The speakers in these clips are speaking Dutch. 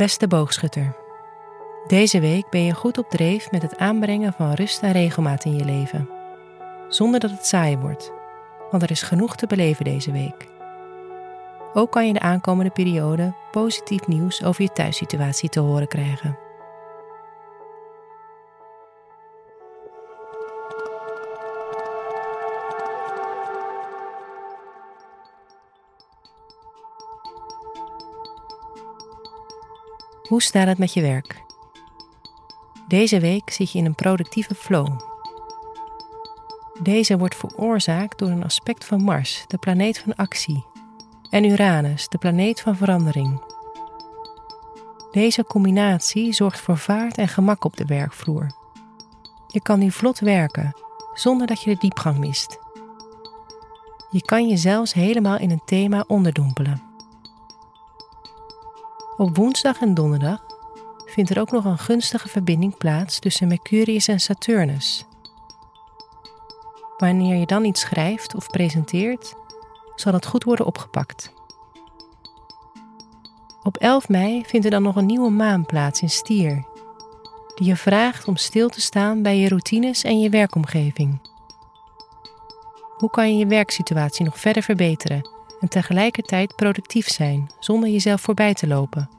Beste boogschutter. Deze week ben je goed op dreef met het aanbrengen van rust en regelmaat in je leven. Zonder dat het saai wordt, want er is genoeg te beleven deze week. Ook kan je de aankomende periode positief nieuws over je thuissituatie te horen krijgen. Hoe staat het met je werk? Deze week zit je in een productieve flow. Deze wordt veroorzaakt door een aspect van Mars, de planeet van actie, en Uranus, de planeet van verandering. Deze combinatie zorgt voor vaart en gemak op de werkvloer. Je kan nu vlot werken zonder dat je de diepgang mist. Je kan je zelfs helemaal in een thema onderdompelen. Op woensdag en donderdag vindt er ook nog een gunstige verbinding plaats tussen Mercurius en Saturnus. Wanneer je dan iets schrijft of presenteert, zal het goed worden opgepakt. Op 11 mei vindt er dan nog een nieuwe maan plaats in Stier, die je vraagt om stil te staan bij je routines en je werkomgeving. Hoe kan je je werksituatie nog verder verbeteren en tegelijkertijd productief zijn zonder jezelf voorbij te lopen?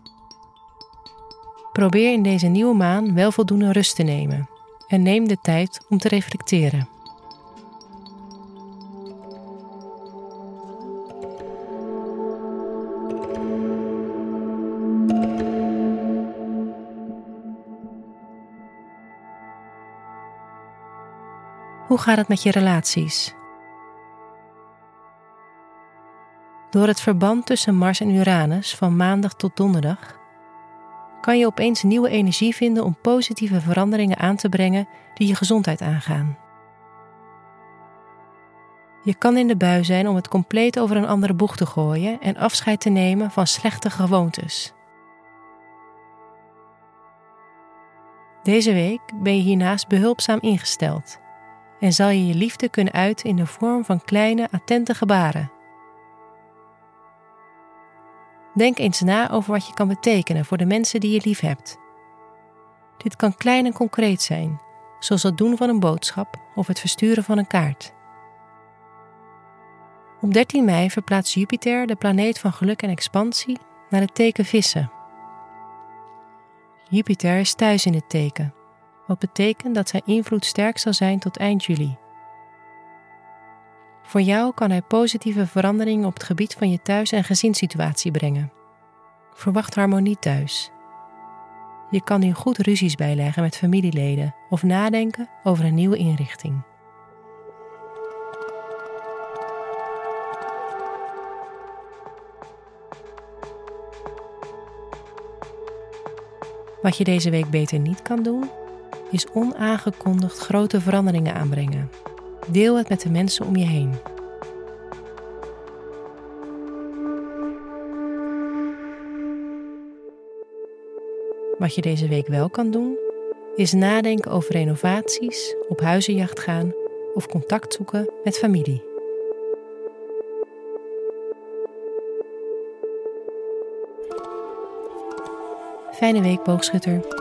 Probeer in deze nieuwe maan wel voldoende rust te nemen en neem de tijd om te reflecteren. Hoe gaat het met je relaties? Door het verband tussen Mars en Uranus van maandag tot donderdag kan je opeens nieuwe energie vinden om positieve veranderingen aan te brengen die je gezondheid aangaan. Je kan in de bui zijn om het compleet over een andere boeg te gooien en afscheid te nemen van slechte gewoontes. Deze week ben je hiernaast behulpzaam ingesteld en zal je je liefde kunnen uiten in de vorm van kleine, attente gebaren. Denk eens na over wat je kan betekenen voor de mensen die je lief hebt. Dit kan klein en concreet zijn, zoals het doen van een boodschap of het versturen van een kaart. Op 13 mei verplaatst Jupiter, de planeet van geluk en expansie, naar het teken Vissen. Jupiter is thuis in het teken, wat betekent dat zijn invloed sterk zal zijn tot eind juli. Voor jou kan hij positieve veranderingen op het gebied van je thuis- en gezinssituatie brengen. Verwacht harmonie thuis. Je kan nu goed ruzies bijleggen met familieleden of nadenken over een nieuwe inrichting. Wat je deze week beter niet kan doen, is onaangekondigd grote veranderingen aanbrengen Deel het met de mensen om je heen. Wat je deze week wel kan doen, is nadenken over renovaties, op huizenjacht gaan of contact zoeken met familie. Fijne week, boogschutter.